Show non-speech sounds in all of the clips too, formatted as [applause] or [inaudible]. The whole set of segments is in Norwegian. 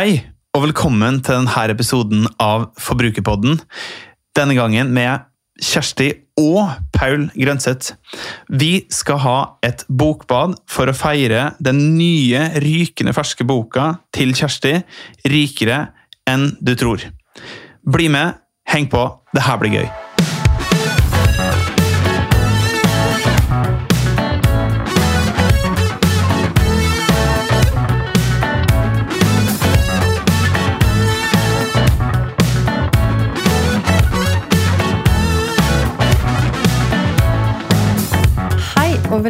Hei, og velkommen til denne episoden av Forbrukerpodden. Denne gangen med Kjersti og Paul Grønseth. Vi skal ha et bokbad for å feire den nye, rykende ferske boka til Kjersti, 'Rikere enn du tror'. Bli med, heng på, det her blir gøy.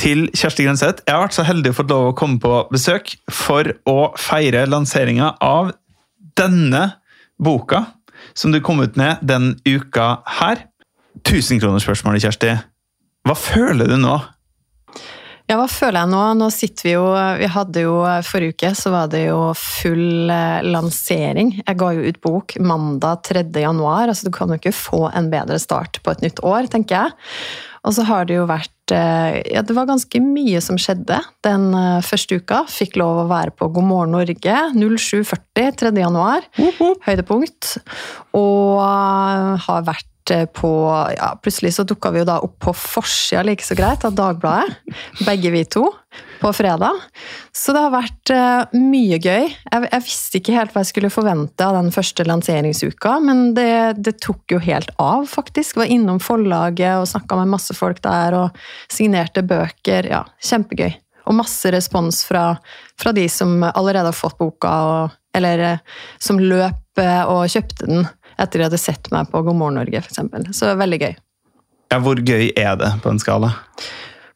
til Kjersti Grønseth. Jeg har vært så heldig å få lov å komme på besøk for å feire lanseringa av denne boka, som du kom ut med den uka her. Tusenkronersspørsmålet, Kjersti. Hva føler du nå? Ja, hva føler jeg nå? Nå sitter vi jo Vi hadde jo Forrige uke så var det jo full eh, lansering. Jeg ga jo ut bok mandag 3. januar. altså Du kan jo ikke få en bedre start på et nytt år, tenker jeg. Og så har det jo vært eh, Ja, det var ganske mye som skjedde den eh, første uka. Fikk lov å være på God morgen Norge 07.40 3. januar. Høydepunkt. Og eh, har vært på ja, Plutselig så dukka vi jo da opp på forsida like så greit av Dagbladet, begge vi to, på fredag. Så det har vært uh, mye gøy. Jeg, jeg visste ikke helt hva jeg skulle forvente av den første lanseringsuka, men det, det tok jo helt av, faktisk. Var innom forlaget og snakka med masse folk der, og signerte bøker. Ja, kjempegøy. Og masse respons fra, fra de som allerede har fått boka, og, eller eh, som løp eh, og kjøpte den etter de hadde sett meg på God morgen Norge, f.eks. Så veldig gøy. Ja, hvor gøy er det på en skala?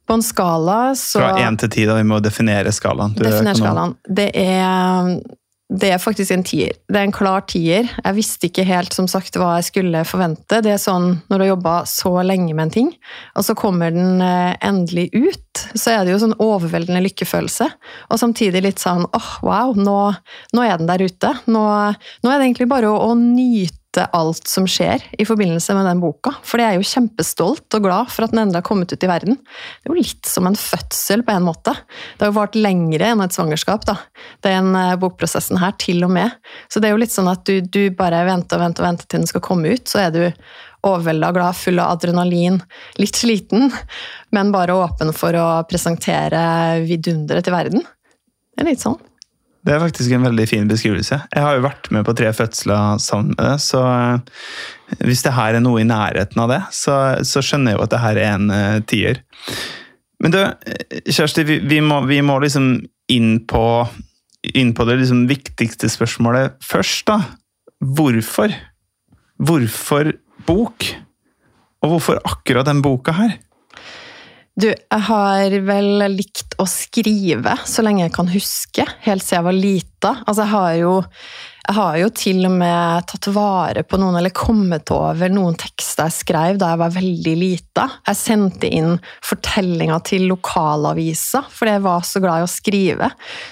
På en skala så Fra én til ti, da. Vi må definere skalaen. Du er Definer skalaen. Det er, det er faktisk en tier. Det er en klar tier. Jeg visste ikke helt som sagt hva jeg skulle forvente. Det er sånn når du har jobba så lenge med en ting, og så kommer den eh, endelig ut, så er det jo sånn overveldende lykkefølelse. Og samtidig litt sånn åh, wow, nå, nå er den der ute. Nå, nå er det egentlig bare å, å nyte alt som skjer i forbindelse med den boka. For jeg er jo kjempestolt og glad for at den endelig har kommet ut i verden. Det er jo litt som en fødsel på en måte. Det har jo vart lengre enn et svangerskap, da. Den eh, bokprosessen her, til og med. Så det er jo litt sånn at du, du bare venter og venter og venter til den skal komme ut, så er du overvelda glad, full av adrenalin, litt sliten, men bare åpen for å presentere vidunderet til verden. Det er litt sånn. Det er faktisk en veldig fin beskrivelse. Jeg har jo vært med på tre fødsler sammen med det, så eh, hvis det her er noe i nærheten av det, så, så skjønner jeg jo at det her er en uh, tier. Men du, eh, Kjersti, vi, vi, må, vi må liksom inn på, inn på det liksom viktigste spørsmålet først, da. Hvorfor? Hvorfor bok? Og hvorfor akkurat den boka her? Du, jeg har vel likt å skrive så lenge jeg kan huske, helt siden jeg var lita. Altså, jeg har jo, har jo til og med tatt vare på noen, eller kommet over noen tekster jeg skrev da jeg var veldig lita. Jeg sendte inn fortellinger til lokalavisa, fordi jeg var så glad i å skrive.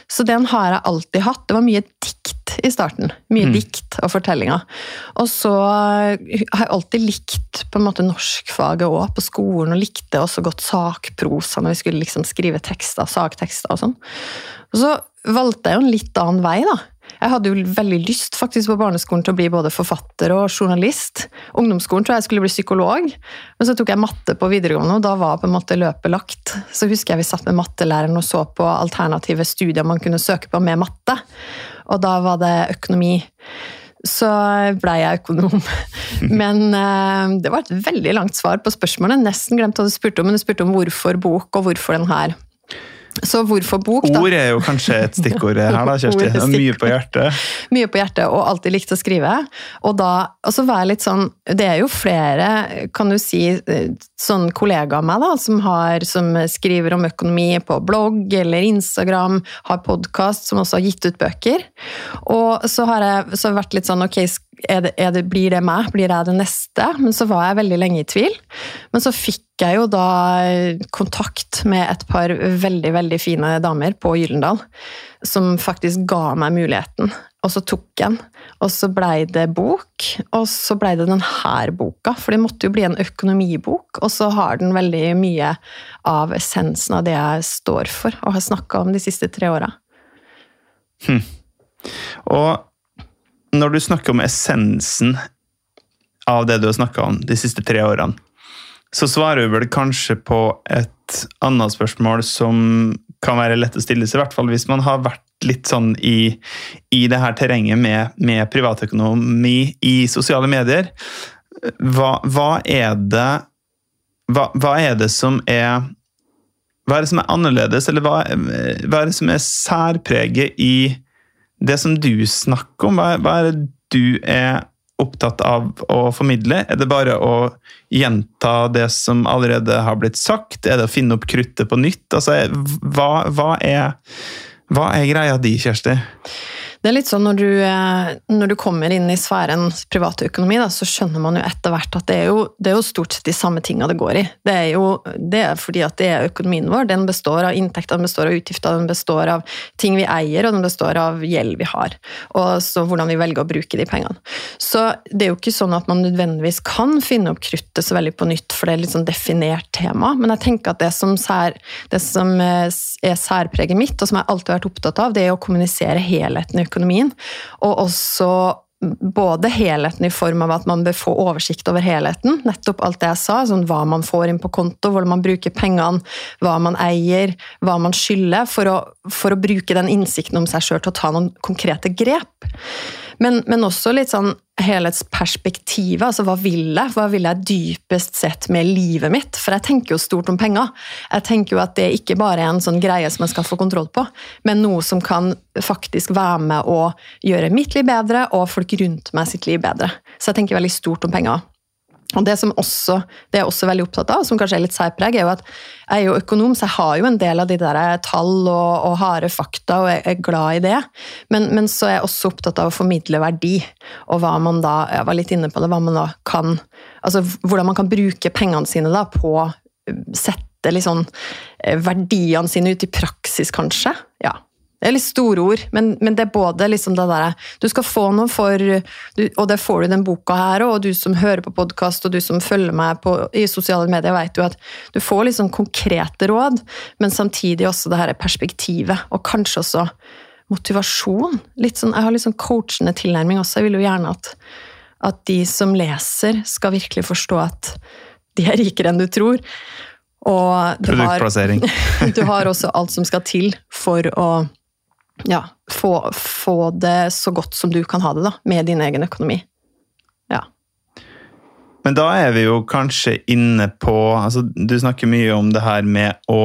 Så den har jeg alltid hatt. Det var mye dikt i starten. Mye dikt og fortellinger. Og så har jeg alltid likt på en måte norskfaget òg, på skolen, og likte også godt sakprosa når vi skulle liksom skrive tekster, saktekster og sånn. Og så valgte jeg jo en litt annen vei, da. Jeg hadde jo veldig lyst faktisk på barneskolen til å bli både forfatter og journalist. Ungdomsskolen tror jeg jeg skulle bli psykolog, men så tok jeg matte på videregående, og da var på en måte løpet lagt. Så husker jeg vi satt med mattelæreren og så på alternative studier man kunne søke på med matte, og da var det økonomi. Så blei jeg økonom. [laughs] Men eh, det var et veldig langt svar på spørsmålet. Nesten glemt hva du spurte om, men du spurte om hvorfor bok, og hvorfor den her. Så hvorfor bok, da? Ord er jo kanskje et stikkord her, da, [laughs] Kjersti. Er Mye på hjertet. Mye på hjertet, og alltid likt å skrive. Og da, altså være litt sånn Det er jo flere, kan du si, sånn kollegaer av meg da, som, har, som skriver om økonomi på blogg eller Instagram, har podkast, som også har gitt ut bøker. Og så har jeg, så har jeg vært litt sånn Ok, er det, er det, blir det meg? Blir jeg det neste? Men så var jeg veldig lenge i tvil. Men så fikk jeg jo da kontakt med et par veldig veldig fine damer på Gyllendal, som faktisk ga meg muligheten. Og så tok jeg den. Og så blei det bok, og så blei det denne boka. For det måtte jo bli en økonomibok, og så har den veldig mye av essensen av det jeg står for og har snakka om de siste tre åra. Hm. Og når du snakker om essensen av det du har snakka om de siste tre årene, så svarer vi vel kanskje på et annet spørsmål som kan være lett å stille seg, i hvert fall hvis man har vært litt sånn i, i det her terrenget med, med privatøkonomi i sosiale medier. Hva, hva, er det hva, hva, er det som er Hva er det som er annerledes, eller hva, hva er det som er særpreget i det som du snakker om, hva, er det du er opptatt av å formidle? Er det bare å gjenta det som allerede har blitt sagt? Er det å finne opp kruttet på nytt? Altså, hva, hva, er, hva er greia di, Kjersti? Det er litt sånn når du, eh, når du kommer inn i sfæren privatøkonomi, da, så skjønner man jo etter hvert at det er jo, det er jo stort sett de samme tinga det går i. Det er jo det er fordi at det er økonomien vår. Den består av inntekter, den består av utgifter, den består av ting vi eier, og den består av gjeld vi har. Og så hvordan vi velger å bruke de pengene. Så det er jo ikke sånn at man nødvendigvis kan finne opp kruttet så veldig på nytt, for det er litt sånn definert tema. Men jeg tenker at det som, sær, det som er særpreget mitt, og som jeg alltid har vært opptatt av, det er å kommunisere helheten i økonomien økonomien. Og også både helheten i form av at man bør få oversikt over helheten. Nettopp alt det jeg sa, sånn hva man får inn på konto, hvordan man bruker pengene, hva man eier, hva man skylder, for å, for å bruke den innsikten om seg sjøl til å ta noen konkrete grep. Men, men, også litt sånn helhetsperspektivet. Altså hva vil jeg? Hva vil jeg dypest sett med livet mitt? For jeg tenker jo stort om penger. Jeg tenker jo at det ikke bare er en sånn greie som jeg skal få kontroll på, men noe som kan faktisk være med å gjøre mitt liv bedre og folk rundt meg sitt liv bedre. Så jeg tenker veldig stort om penger. Og det som også, det jeg er veldig opptatt av, som kanskje er litt særpreg, er jo at jeg er jo økonom, så jeg har jo en del av de der tall og, og harde fakta, og jeg er glad i det. Men, men, så er jeg også opptatt av å formidle verdi, og hva man da Jeg var litt inne på det, hva man da kan Altså hvordan man kan bruke pengene sine da på å sette liksom verdiene sine ut i praksis, kanskje. Ja, det er litt store ord, men, men, det er både liksom det derre Du skal få noe for du, Og det får du i den boka her, og du som hører på podkast, og du som følger meg på, i sosiale medier, vet jo at du får liksom konkrete råd, men samtidig også det her perspektivet, og kanskje også motivasjon. Litt sånn, jeg har litt sånn coachende tilnærming også. Jeg vil jo gjerne at, at de som leser, skal virkelig forstå at de er rikere enn du tror. Og du har, [laughs] du har også alt som skal til for å ja, få, få, det så godt som du kan ha det da, med din egen økonomi. Ja. Men da er vi jo kanskje inne på altså Du snakker mye om det her med å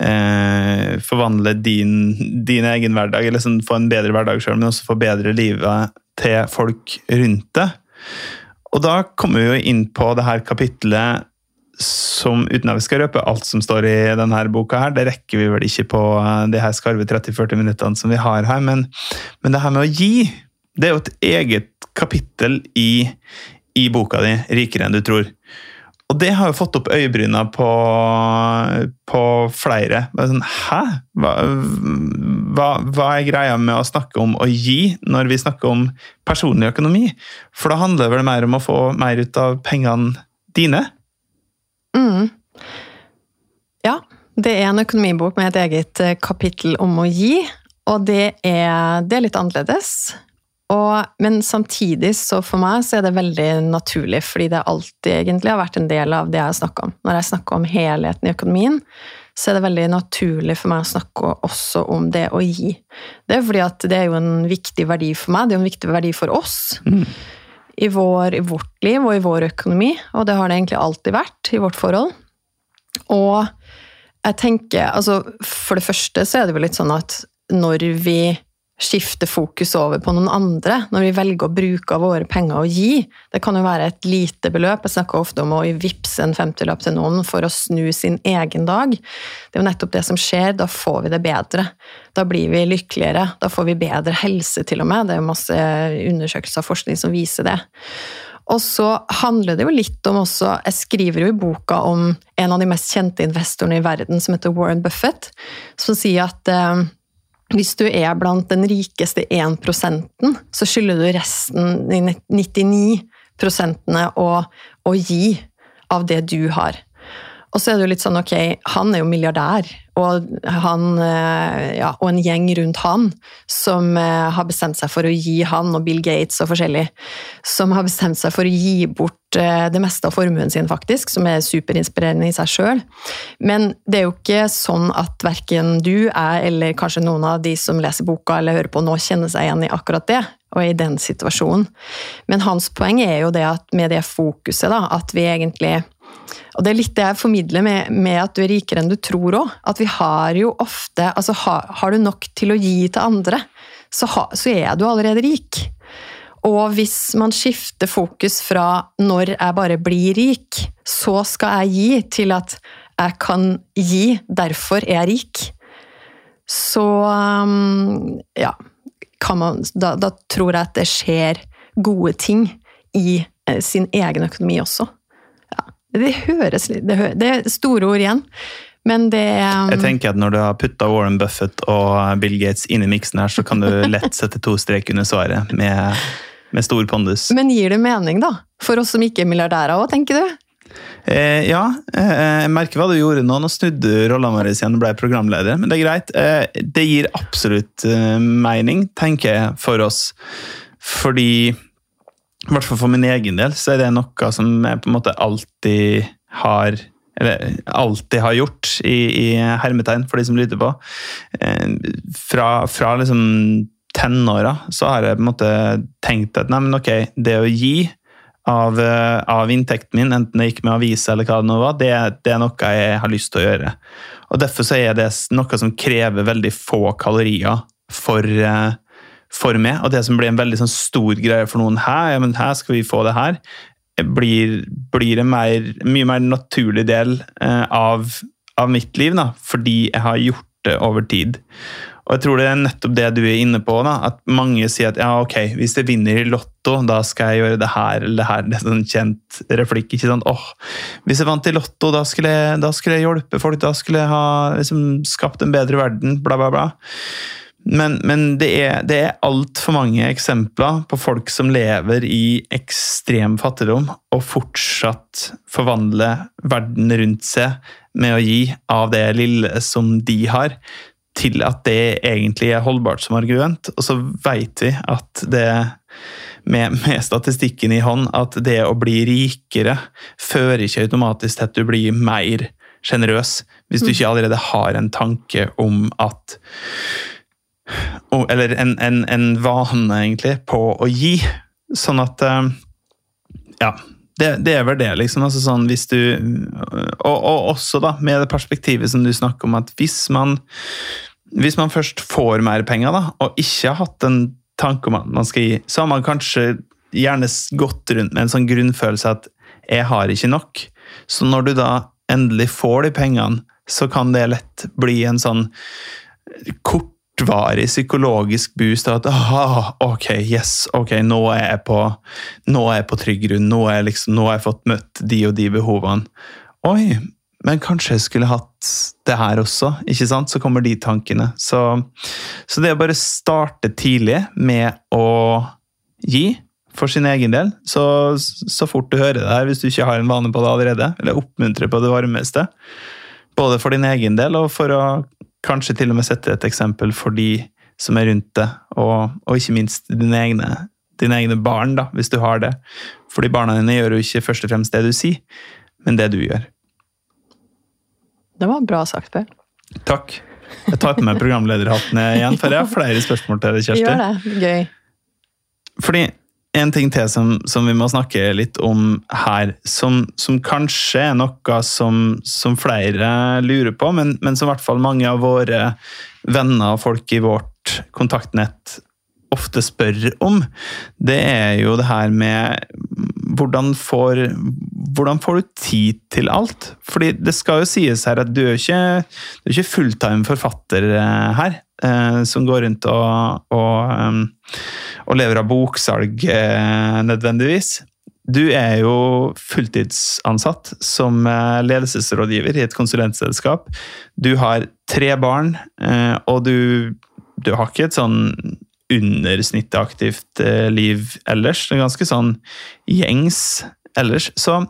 eh, forvandle din, din, egen hverdag, eller sånn, få en bedre hverdag sjøl, men også få bedre livet til folk rundt deg. Og da kommer vi jo inn på det her kapitlet som, uten at vi skal røpe alt som står i denne boka, her, det rekker vi vel ikke på eh, de her skarve 30-40 minuttene som vi har her, men, men, det her med å gi, det er jo et eget kapittel i, i boka di, 'Rikere enn du tror'. Og det har jo fått opp øyebryna på, på flere. Sånn, Hæ? Hva, hva, hva, er greia med å snakke om å gi når vi snakker om personlig økonomi? For da handler det vel mer om å få mer ut av pengene dine? Mm. Ja, det er en økonomibok med et eget eh, kapittel om å gi, og det er, det er litt annerledes. Og, men samtidig, så for meg, så er det veldig naturlig, fordi det alltid egentlig har vært en del av det jeg har snakka om. Når jeg snakker om helheten i økonomien, så er det veldig naturlig for meg å snakke også om det å gi. Det er fordi at det er jo en viktig verdi for meg, det er jo en viktig verdi for oss. Mm i, vår, i, vårt liv og i vår økonomi, og det har det egentlig alltid vært i vårt forhold. Og jeg tenker altså, For det første så er det vel litt sånn at når vi skifter fokus over på noen andre, når vi velger å bruke av våre penger og gi Det kan jo være et lite beløp. Jeg snakker ofte om å vippse en femtilapp til noen for å snu sin egen dag. Det er jo nettopp det som skjer. Da får vi det bedre. Da blir vi lykkeligere. Da får vi bedre helse, til og med. Det er jo masse undersøkelser og forskning som viser det. Og så handler det jo litt om også Jeg skriver jo i boka om en av de mest kjente investorene i verden, som heter Warren Buffett, som sier at eh, hvis du er blant den rikeste 1% så skylder du resten, de 99% å, å gi av det du har. Og så er det jo litt sånn, ok, han er jo milliardær, og, han, eh, ja, og en gjeng rundt han som eh, har bestemt seg for å gi han, og Bill Gates og forskjellig, som har bestemt seg for å gi bort eh, det meste av formuen sin, faktisk, som er superinspirerende i seg sjøl. Men det er jo ikke sånn at verken du, jeg eller kanskje noen av de som leser boka eller hører på nå, kjenner seg igjen i akkurat det og i den situasjonen. Men hans poeng er jo det at med det fokuset, da, at vi egentlig og det er litt det jeg formidler med, med at du er rikere enn du tror òg. At vi har jo ofte altså har, har, du nok til å gi til andre, så, ha, så er du allerede rik. Og hvis man skifter fokus fra 'når jeg bare blir rik', så skal jeg gi, til at jeg kan gi, derfor er jeg rik, så um, ja man, da, da tror jeg at det skjer gode ting i eh, sin egen økonomi også. Det høres litt det, hø det, er store ord igjen, men det um... Jeg tenker at Når du har putta Warren Buffett og Bill Gates inn i miksen her, så kan du [laughs] lett sette to strek under svaret med, med, stor pondus. Men gir det mening, da? For oss som ikke er milliardærer òg, tenker du? Eh, ja, eh, jeg merker hva du gjorde nå. Nå snudde rolla vår igjen og ble programleder, men det er greit. Eh, det gir absolutt eh, mening, tenker jeg, for oss. Fordi i hvert fall for min egen del, så er det noe som jeg på en måte alltid har eller alltid har gjort, i, i hermetegn, for de som lytter på. Eh, fra, fra liksom tenåra så har jeg på en måte tenkt at nei, men ok, det å gi av, eh, av inntekten min, enten det gikk med avis eller hva det nå var, det, det, er noe jeg har lyst til å gjøre. Og Derfor så er det noe som krever veldig få kalorier for, uh, for meg. Og det som blir en veldig sånn, stor greie for noen her, ja, men her skal vi få det her, blir, blir en mer, mye mer naturlig del eh, av, av, mitt liv, da, fordi jeg har gjort det over tid. Og jeg tror det er nettopp det du er inne på, da, at mange sier at ja, ok, hvis jeg vinner i Lotto, da skal jeg gjøre det her eller det her. Det er sånn kjent replikk. ikke sant? Åh, Hvis jeg vant i Lotto, da skulle jeg, da skulle jeg hjelpe folk, da skulle jeg ha liksom, skapt en bedre verden, bla, bla, bla. Men, men, det er, det er altfor mange eksempler på folk som lever i ekstrem fattigdom, og fortsatt forvandler verden rundt seg med å gi av det lille som de har, til at det egentlig er holdbart som argument. Og så veit vi at det med, med, statistikken i hånd, at det å bli rikere fører ikke automatisk til at du blir mer sjenerøs, hvis du mm. ikke allerede har en tanke om at eller en, en, en, vane, egentlig, på å gi. Sånn at eh, Ja. Det, det er vel det, liksom. Altså sånn hvis du og, og, også da, med det perspektivet som du snakker om, at hvis man hvis man først får mer penger, da, og ikke har hatt en tanke om at man skal gi, så har man kanskje gjerne gått rundt med en sånn grunnfølelse at 'jeg har ikke nok'. Så når du da endelig får de pengene, så kan det lett bli en sånn kort kortvarig psykologisk boost av at aha, ok, yes, ok, nå er jeg på, nå er jeg på trygg grunn. Nå, liksom, nå har jeg fått møtt de og de behovene. Oi, men kanskje jeg skulle hatt det her også, ikke sant? Så kommer de tankene. Så, så det å bare starte tidlig med å gi for sin egen del, så, så fort du hører det her, hvis du ikke har en vane på det allerede, eller oppmuntre på det varmeste, både for din egen del og for å kanskje til og med sette et eksempel for de som er rundt deg, og, og ikke minst dine egne, dine egne, barn, da, hvis du har det. Fordi barna dine gjør jo ikke først og fremst det du sier, men det du gjør. Det var bra sagt, Per. Takk. Jeg tar på meg programlederhatten igjen, for jeg har flere spørsmål til deg, Kjersti. Gjør det. Gøy. Fordi en ting til som, som, vi må snakke litt om her, som, som kanskje er noe som, som flere lurer på, men, men, som i hvert fall mange av våre venner og folk i vårt kontaktnett ofte spør om, det er jo det her med hvordan får, hvordan får du tid til alt? Fordi det skal jo sies her at du er ikke, er ikke fulltime forfatter eh, her, som går rundt og, og og lever av boksalg eh, nødvendigvis. Du er jo fulltidsansatt som eh, ledelsesrådgiver i et konsulentselskap. Du har tre barn, eh, og du, du har ikke et sånn undersnittaktivt liv ellers. Det er ganske sånn gjengs ellers. Så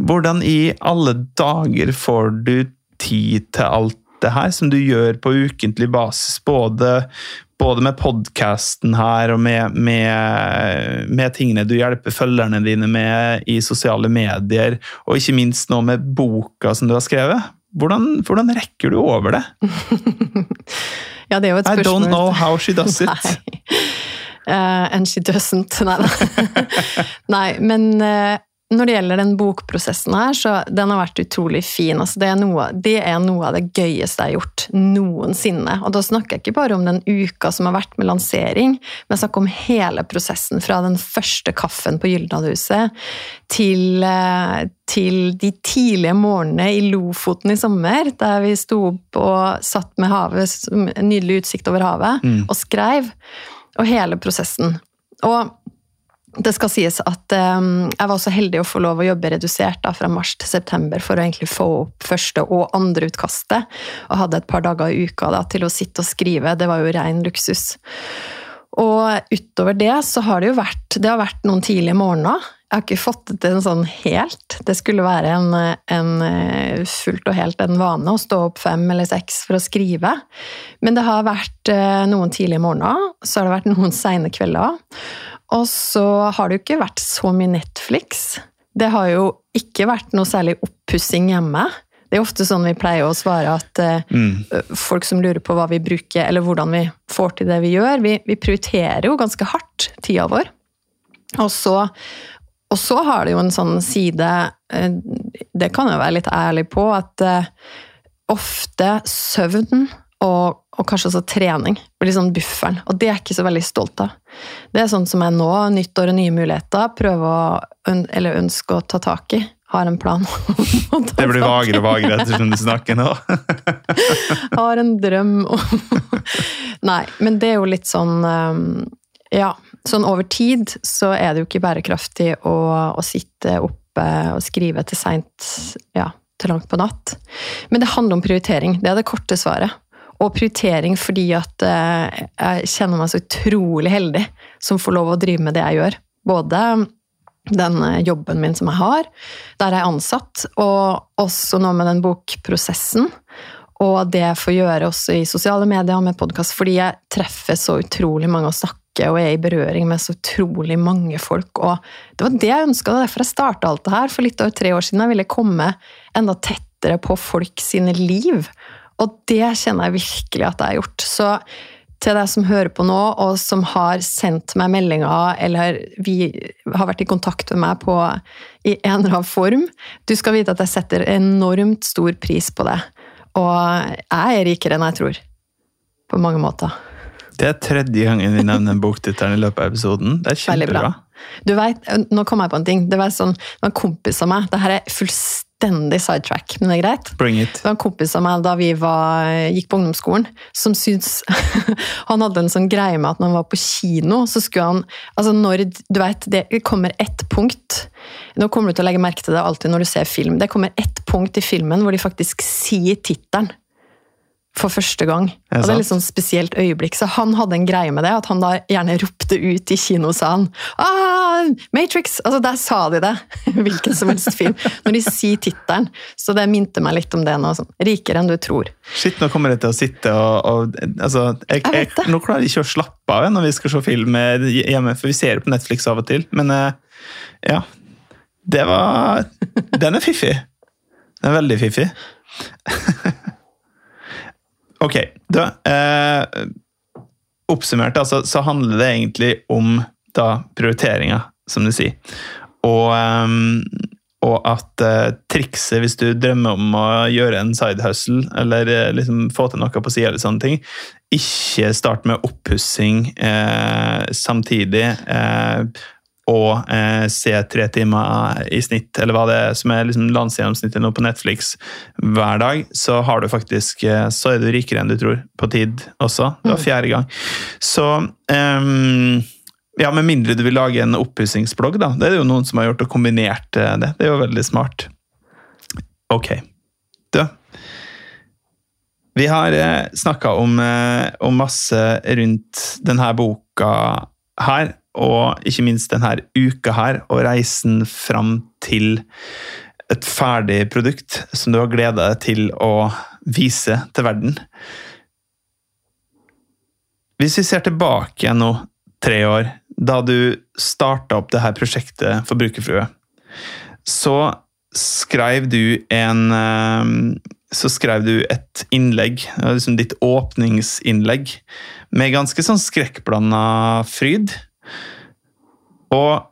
hvordan i alle dager får du tid til alt det her som du gjør på ukentlig basis, både både med podkasten her og med, med, med, tingene du hjelper følgerne dine med i sosiale medier, og ikke minst nå med boka som du har skrevet. Hvordan, hvordan rekker du over det? [laughs] ja, det er jo et spørsmål. I don't know how she does it. [laughs] Nei. Uh, and she doesn't. Nei. [laughs] Nei, men uh, når det gjelder den bokprosessen her, så den har vært utrolig fin. Altså, det, er noe, det, er noe, av det gøyeste jeg har gjort noensinne. Og da snakker jeg ikke bare om den uka som har vært med lansering, men jeg snakker om hele prosessen. Fra den første kaffen på Gyldendalhuset til, eh, til de tidlige morgenene i Lofoten i sommer, der vi sto opp og satt med havet, nydelig utsikt over havet, mm. og skrev. Og hele prosessen. Og det skal sies at um, jeg var så heldig å få lov å jobbe redusert da, fra mars til september for å egentlig få opp første og andre utkastet. Og hadde et par dager i uka da, til å sitte og skrive. Det var jo ren luksus. Og utover det så har det jo vært, det har vært noen tidlige morgener. Jeg har ikke fått det til en sånn helt. Det skulle være en, en, eh, fullt og helt en vane å stå opp fem eller seks for å skrive. Men det har vært eh, noen tidlige morgener, så har det vært [laughs] noen seine kvelder. Og så har det jo ikke vært så mye Netflix. Det har jo ikke vært noe særlig oppussing hjemme. Det er ofte sånn vi pleier å svare at mm. folk som lurer på hva vi bruker, eller hvordan vi får til det vi gjør Vi, vi prioriterer jo ganske hardt tida vår. Og så, og så har det jo en sånn side Det kan jeg være litt ærlig på, at ofte søvn og, og, kanskje også trening. Blir sånn bufferen. Og det er jeg ikke så veldig stolt av. Det er sånn som jeg nå, nyttår og nye muligheter, prøver å eller ønsker å ta tak i. Har en plan. [laughs] det blir vagere og vagere ettersom du snakker nå. [laughs] har en drøm om [laughs] Nei, men det er jo litt sånn um, Ja, sånn over tid så er det jo ikke bærekraftig å, å sitte oppe og skrive til seint ja, til langt på natt. Men det handler om prioritering. Det er det korte svaret og prioritering fordi at eh, jeg kjenner meg så utrolig heldig som får lov å drive med det jeg gjør. Både den eh, jobben min som jeg har, der jeg er ansatt, og også nå med den bokprosessen. Og det jeg får gjøre også i sosiale medier og med podkast, fordi jeg treffer så utrolig mange og snakker og er i berøring med så utrolig mange folk. Og det var det jeg ønska, derfor jeg starta alt det her for litt over tre år siden. Jeg ville komme enda tettere på folk sine liv. Og det kjenner jeg virkelig at jeg har gjort. Så til deg som hører på nå, og som har sendt meg meldinger eller vi har vært i kontakt med meg på, i en eller annen form Du skal vite at jeg setter enormt stor pris på det. Og jeg er rikere enn jeg tror. På mange måter. Det er tredje gangen vi nevner boktittelen i løpet av episoden. Det er kjempebra. Du vet, Nå kom jeg på en ting. Det var sånn, en kompis av meg Det her er fullstendig fullstendig sidetrack, men det er greit. Bring it. Det var en kompis av meg da vi var, gikk på ungdomsskolen, som syntes [laughs] Han hadde en sånn greie med at når han var på kino, så skulle han Altså når Du vet, det kommer ett punkt Nå kommer du til å legge merke til det alltid når du ser film. Det kommer ett punkt i filmen hvor de faktisk sier tittelen for første gang. Det og det er litt sånn spesielt øyeblikk. Så han hadde en greie med det, at han da gjerne ropte ut i kinosalen ah, Matrix! Altså, der sa de det! [laughs] Hvilken som helst film. Når de sier tittelen. Så det minte meg litt om det nå. Sånn. Rikere enn du tror. Shit, nå kommer jeg til å sitte og, og altså, jeg, jeg, jeg, Nå klarer jeg ikke å slappe av når vi skal se film hjemme, for vi ser det på Netflix av og til. Men eh, ja. Det var Den er fiffig. Den er veldig fiffig. [laughs] Ok. Da, eh, oppsummert altså, så handler det egentlig om da prioriteringer, som du sier. Og, um, og at uh, trikset, hvis du drømmer om å gjøre en side hustle, eller uh, liksom få til noe på sida, eller sånne ting, ikke start med oppussing uh, samtidig. Og se tre timer i snitt, eller hva det er som er liksom landsgjennomsnittet nå på Netflix hver dag, så har du faktisk Så er du rikere enn du tror, på tid også. Det var mm. fjerde gang. Så um, ja, Med mindre du vil lage en oppussingsblogg, da. Det er det jo noen som har gjort og kombinert eh, det. Det er jo veldig smart. Ok. Du. Vi har eh, snakka om, eh, om, masse rundt denne boka her, og ikke minst denne uka her, og reisen fram til et ferdig produkt som du har gleda deg til å vise til verden. Hvis vi ser tilbake nå, tre år, da du starta opp det her prosjektet Forbrukerfrue, så skrev du en eh, Så skrev du et innlegg, liksom ditt åpningsinnlegg, med ganske sånn skrekkblanda fryd. Og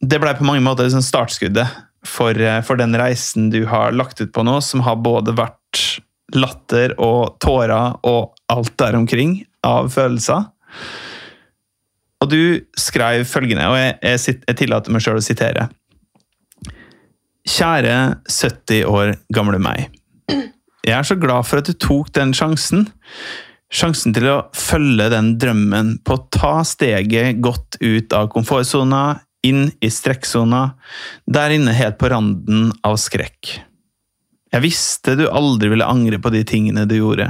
det blei på mange måter liksom startskuddet for, eh, for, den reisen du har lagt ut på nå, som har både vært latter og tårer og alt der omkring av følelser. Og du skrev følgende, og jeg, jeg, jeg tillater meg sjøl å sitere. Kjære 70 år gamle meg. Jeg er så glad for at du tok den sjansen. Sjansen til å følge den drømmen, på å ta steget godt ut av komfortsona, inn i strekksona, der inne helt på randen av skrekk. Jeg visste du aldri ville angre på de tingene du gjorde,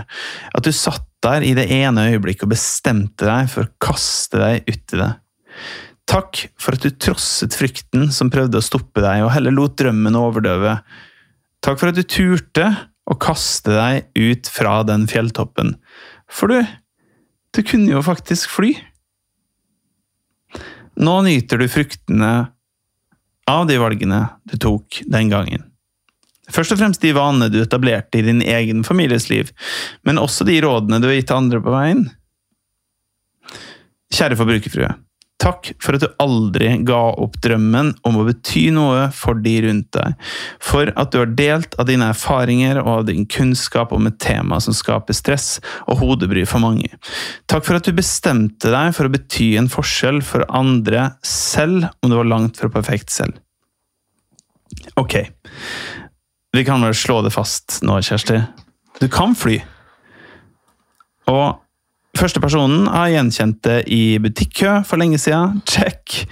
at du satt der i det ene øyeblikket og bestemte deg for å kaste deg uti det. Takk for at du trosset frykten som prøvde å stoppe deg, og heller lot drømmen overdøve. Takk for at du turte å kaste deg ut fra den fjelltoppen. For du, du kunne jo faktisk fly. Nå nyter du fruktene av de valgene du tok den gangen. Først og fremst de vanene du etablerte i din egen families liv, men også de rådene du har gitt andre på veien. Kjære forbrukerfrue. Takk for at du aldri ga opp drømmen om å bety noe for de rundt deg, for at du har delt av dine erfaringer og av din kunnskap om et tema som skaper stress og hodebry for mange. Takk for at du bestemte deg for å bety en forskjell for andre, selv om du var langt fra perfekt selv. Ok, vi kan vel slå det fast nå, Kjersti. Du kan fly. Og første personen har gjenkjent det i butikkø for lenge siden. Check.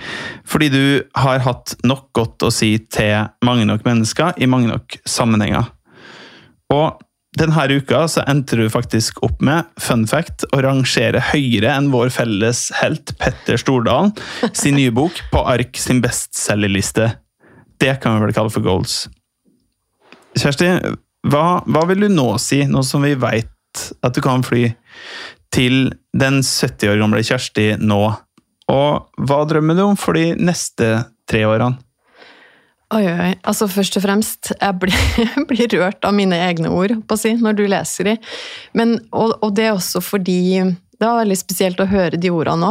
Fordi du har hatt nok godt å si til mange nok mennesker i mange nok sammenhenger. Og denne uka så endte du faktisk opp med fun fact, å rangere høyere enn vår felles helt Petter Stordalen sin nye bok på Ark sin bestselgerliste. Det kan vi vel kalle for goals. Kjersti, hva, hva, vil du nå si, nå som vi veit at du kan fly, til den 70 år gamle Kjersti nå? Og hva drømmer du om for de neste tre årene? Oi, oi. Altså, først og fremst, jeg blir, [laughs] jeg blir, rørt av mine egne ord på å si, når du leser de. Og, og det er også fordi Det var veldig spesielt å høre de ordene nå.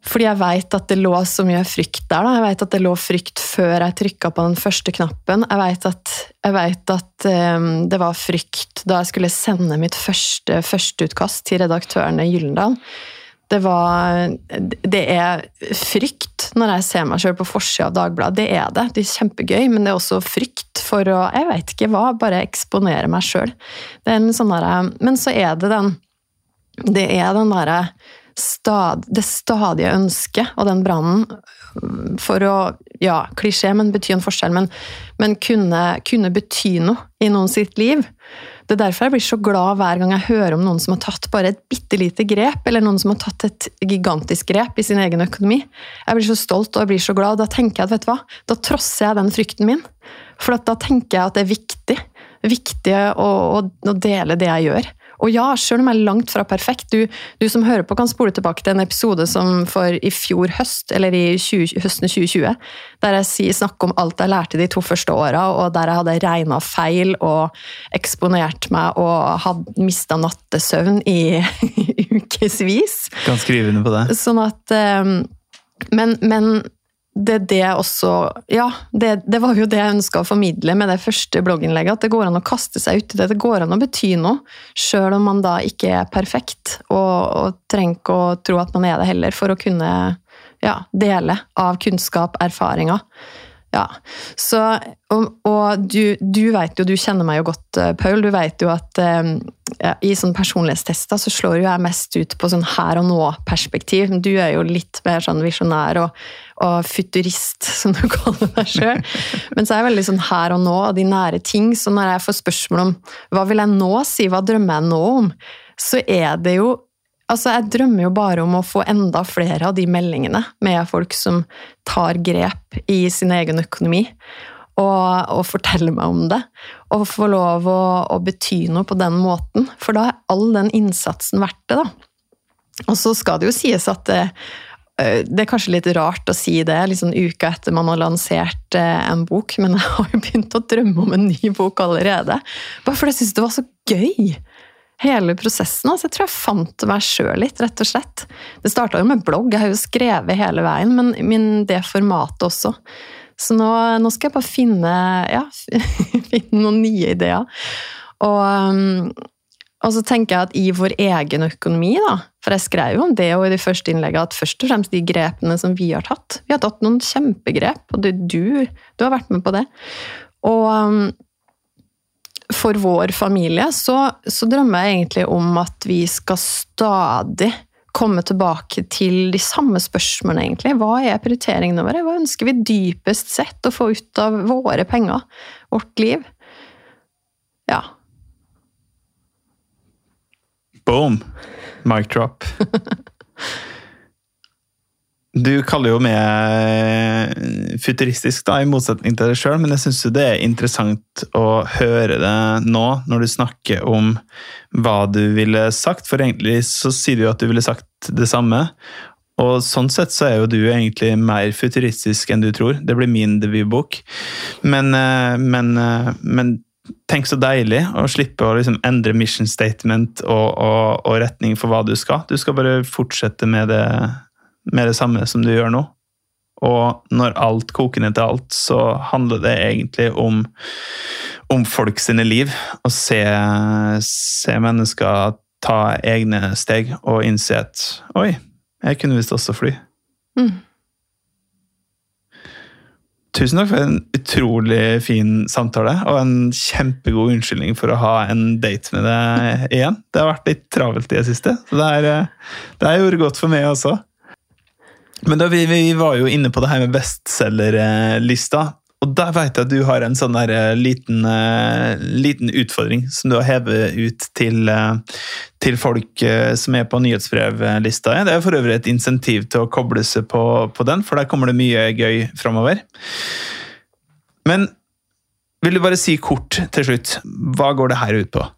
Fordi jeg veit at det lå så mye frykt der. Da. Jeg veit at det lå frykt før jeg trykka på den første knappen. Jeg veit at, jeg vet at um, det var frykt da jeg skulle sende mitt første førsteutkast til redaktørene i Gyllendal. Det var Det er frykt når jeg ser meg sjøl på forsida av Dagbladet. Det er det. Det er kjempegøy, men det er også frykt for å Jeg veit ikke hva, bare eksponere meg sjøl. Sånn men så er det den Det er den derre stad, det stadige ønsket og den brannen for å Ja, klisjé, men bety en forskjell, men, men kunne, kunne, bety noe i noen sitt liv. Det er derfor jeg blir så glad hver gang jeg hører om noen som har tatt bare et bitte lite grep, eller noen som har tatt et gigantisk grep i sin egen økonomi. Jeg blir så stolt og jeg blir så glad, da tenker jeg at vet du hva, da trosser jeg den frykten min. For da tenker jeg at det er viktig. Viktig å, å, å dele det jeg gjør. Og ja, sjøl om jeg er langt fra perfekt du, du, som hører på, kan spole tilbake til en episode som for i fjor høst, eller i 20, høsten 2020, der jeg snakker om alt jeg lærte de to første åra, og der jeg hadde regna feil og eksponert meg og hadde mista nattesøvn i [laughs] ukevis. Kan skrive under på det. Sånn at um, Men, men det, det også Ja, det, det var jo det jeg ønska å formidle med det første blogginnlegget. At det går an å kaste seg uti det. Det går an å bety noe, sjøl om man da ikke er perfekt. Og, og trenger ikke å tro at man er det heller, for å kunne ja, dele av kunnskap, erfaringer. Ja, så, og, og du, du, vet jo, du kjenner meg jo godt, eh, Paul. Du vet jo at um, i sånne personlighetstester så slår jo jeg mest ut på sånn her og nå-perspektiv. Du er jo litt mer sånn visjonær og, og futurist, som du [laughs] kaller deg sjøl. Men så er jeg veldig sånn her og nå og de nære ting. Så når jeg får spørsmål om hva vil jeg nå si, hva drømmer jeg nå om, så er det jo Altså, jeg drømmer jo bare om å få enda flere av de meldingene med folk som tar grep i sin egen økonomi, og, og forteller meg om det. Og få lov å, å, bety noe på den måten. For da er all den innsatsen verdt det, da. Og så skal det jo sies at det, eh, det er kanskje litt rart å si det liksom uka etter man har lansert eh, en bok, men [laughs] jeg har jo begynt å drømme om en ny bok allerede. Bare fordi jeg syntes det var så gøy hele prosessen. Altså, jeg tror jeg fant meg sjøl litt, rett og slett. Det starta jo med blogg, jeg har jo skrevet hele veien, men, men det formatet også. Så nå, nå, skal jeg bare finne, ja, [laughs] finne noen nye ideer. Og, um, og, så tenker jeg at i vår egen økonomi, da, for jeg skrev jo om det og i de første innleggene, at først og fremst de grepene som vi har tatt. Vi har tatt noen kjempegrep, og du, du, du har vært med på det. Og um, for vår familie så, så, drømmer jeg egentlig om at vi skal stadig komme tilbake til de samme spørsmålene, egentlig. Hva er prioriteringene våre? Hva ønsker vi dypest sett å få ut av våre penger, vårt liv? Ja. Boom! Mic drop. Du kaller jo meg eh, futuristisk, da, i motsetning til deg sjøl, men jeg syns det er interessant å høre det nå, når du snakker om hva du ville sagt. For egentlig så sier du jo at du ville sagt det samme. Og sånn sett så er jo du egentlig mer futuristisk enn du tror. Det blir min debutbok. Men, eh, men, eh, men tenk så deilig å slippe å liksom endre mission statement og, og, og retning for hva du skal. Du skal bare fortsette med det med det samme som du gjør nå. Og når alt koker ned til alt, så handler det egentlig om, om folk sine liv. Å se, se, mennesker ta egne steg og innse at Oi, jeg kunne visst også fly. Mm. Tusen takk for en utrolig fin samtale og en kjempegod unnskyldning for å ha en date med deg igjen. Det har vært litt travelt i det siste, så det, er, det gjorde godt for meg også. Men da, vi, vi, var jo inne på det her med bestselgerlista. Og der vet jeg at du har en sånn der eh, liten, uh, liten utfordring som du har hevet ut til, uh, til folk som er på nyhetsbrevlista. Det er for øvrig et insentiv til å koble seg på, på den, for der kommer det mye gøy framover. Men vil du bare si kort til slutt, hva går det her ut på?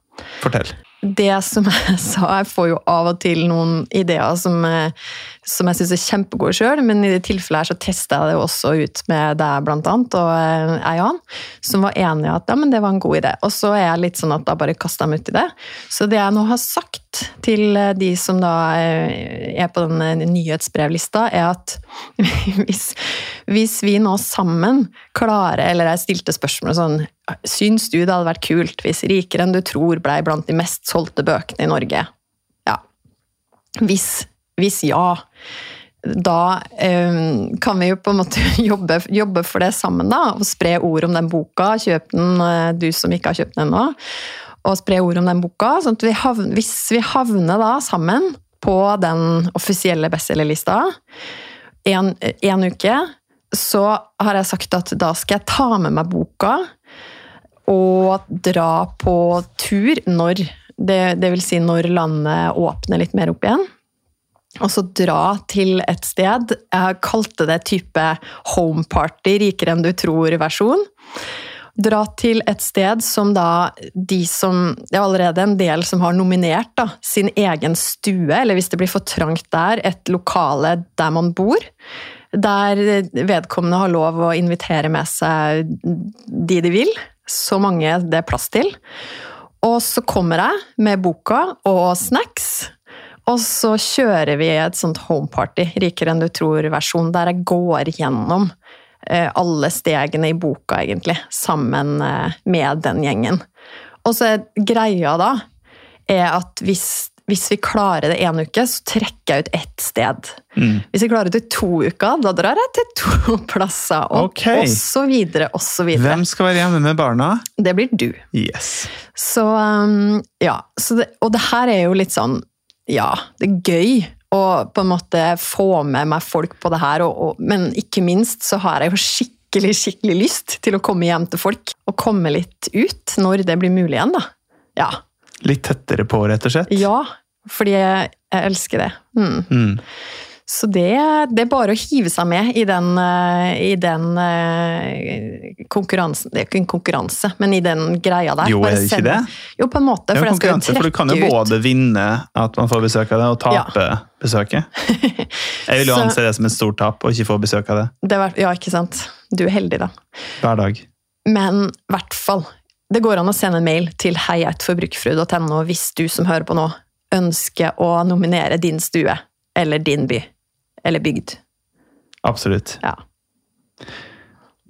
Fortell det som jeg sa, jeg får jo av og til noen ideer som, eh, som jeg syns er kjempegode sjøl, men i det tilfellet her så testa jeg det jo også ut med deg blant annet, og Eian, eh, som var enig i at ja, men det var en god idé. Og så er jeg litt sånn at da bare kaster jeg meg ut i det. Så det jeg nå har sagt til eh, de som da er på den nyhetsbrevlista, er at [laughs] hvis, hvis vi nå sammen klarer, eller jeg stilte spørsmål sånn Syns du det hadde vært kult hvis Rikere enn du tror blei blant de mest solgte bøkene i Norge? Ja. Hvis, hvis ja, da um, kan vi jo på en måte [laughs] jobbe, jobbe, for det sammen, da. Og spre ord om den boka. Kjøp den, eh, du som ikke har kjøpt den ennå. Og spre ord om den boka. sånn at vi havner, Hvis vi havner da sammen på den offisielle bestselgerlista en, uke, så har jeg sagt at da skal jeg ta med meg boka og dra på tur når det, det vil si når landet åpner litt mer opp igjen. Og så dra til et sted. Jeg kalte det type home party, rikere enn du tror-versjon. Dra til et sted som da de som Det er allerede en del som har nominert da, sin egen stue, eller hvis det blir for trangt der, et lokale der man bor. Der vedkommende har lov å invitere med seg de de vil så mange det er plass til. Og så kommer jeg med boka og snacks, Og så kjører vi et sånt homeparty, Rikere enn du tror-versjon, der jeg går gjennom eh, alle stegene i boka, egentlig, sammen eh, med den gjengen. Og så er greia da er at hvis, hvis vi klarer det én uke, så trekker jeg ut ett sted. Mm. Hvis jeg klarer det to uker, da drar jeg til to [laughs] plasser. Og, okay. og så videre, og så videre. Hvem skal være hjemme med barna? Det blir du. Yes. Så um, ja, så det, og det her er jo litt sånn Ja, det er gøy å på en måte få med meg folk på det her, og, og, men ikke minst så har jeg jo skikkelig skikkelig lyst til å komme hjem til folk og komme litt ut når det blir mulig igjen, da. Ja. Litt tettere på, rett og slett? ja fordi jeg, jeg elsker det. Mm. Mm. Så det, det er bare å hive seg med i den, eh, i den eh, konkurransen Det er ikke en konkurranse, men i den greia der. Jo, er det ikke det? Jo, på en måte. Det er For jo skal jo konkurranse, for du kan jo både ut vinne at man får besøk av det, og tape besøket. Jeg vil jo [laughs] anse det som et stort tap å ikke få besøk av det det var, Ja, ikke sant. Du er heldig, da. hver dag. Men i hvert fall. Det går an å sende en mail til heietforbrukerfrue.no hvis du som hører på nå, ønsker å nominere din stue eller din by. Eller bygd. Absolutt. Ja.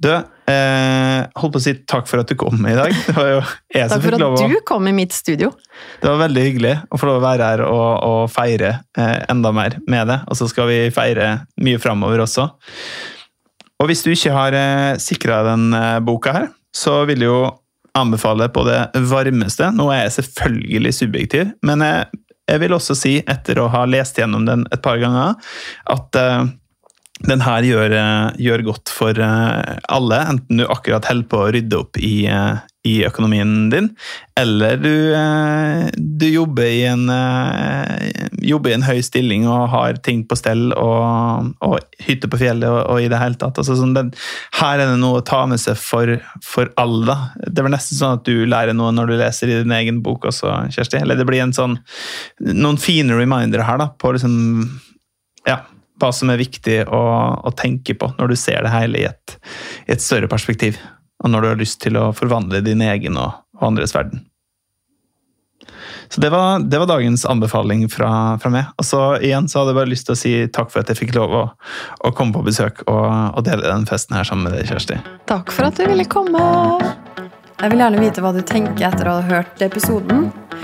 Du, eh, holdt på å si takk for at du kom i dag. Det var jo jeg som Takk for fikk lov at du kom i mitt studio. Det var veldig hyggelig å få lov å være her og, og feire eh, enda mer med det. Og så skal vi feire mye framover også. Og hvis du ikke har eh, sikra den eh, boka her, så vil jeg jo anbefale på det varmeste. Nå er jeg selvfølgelig subjektiv, men jeg, jeg vil også si, etter å ha lest gjennom den et par ganger, at uh, den her gjør, eh, gjør godt for eh, alle, enten du akkurat holder på å rydde opp i, i økonomien din, eller du, eh, du jobber, i en, eh, jobber i en høy stilling og har ting på stell og, og hytte på fjellet og, og i det hele tatt. Altså, sånn, det, her er det noe å ta med seg for, for alle. Det er nesten sånn at du lærer noe når du leser i din egen bok også, Kjersti. Eller det blir sånn, noen fine remindere her da, på liksom, ja, hva som er viktig å, å tenke på når du ser det hele i et, i et større perspektiv. Og når du har lyst til å forvandle din egen og, og andres verden. Så det var, det var dagens anbefaling fra, fra meg. Og så igjen så hadde jeg bare lyst til å si takk for at jeg fikk lov å, å komme på besøk og, og dele den festen her sammen med deg, Kjersti. Takk for at du ville komme. Jeg vil gjerne vite hva du tenker etter å ha hørt episoden.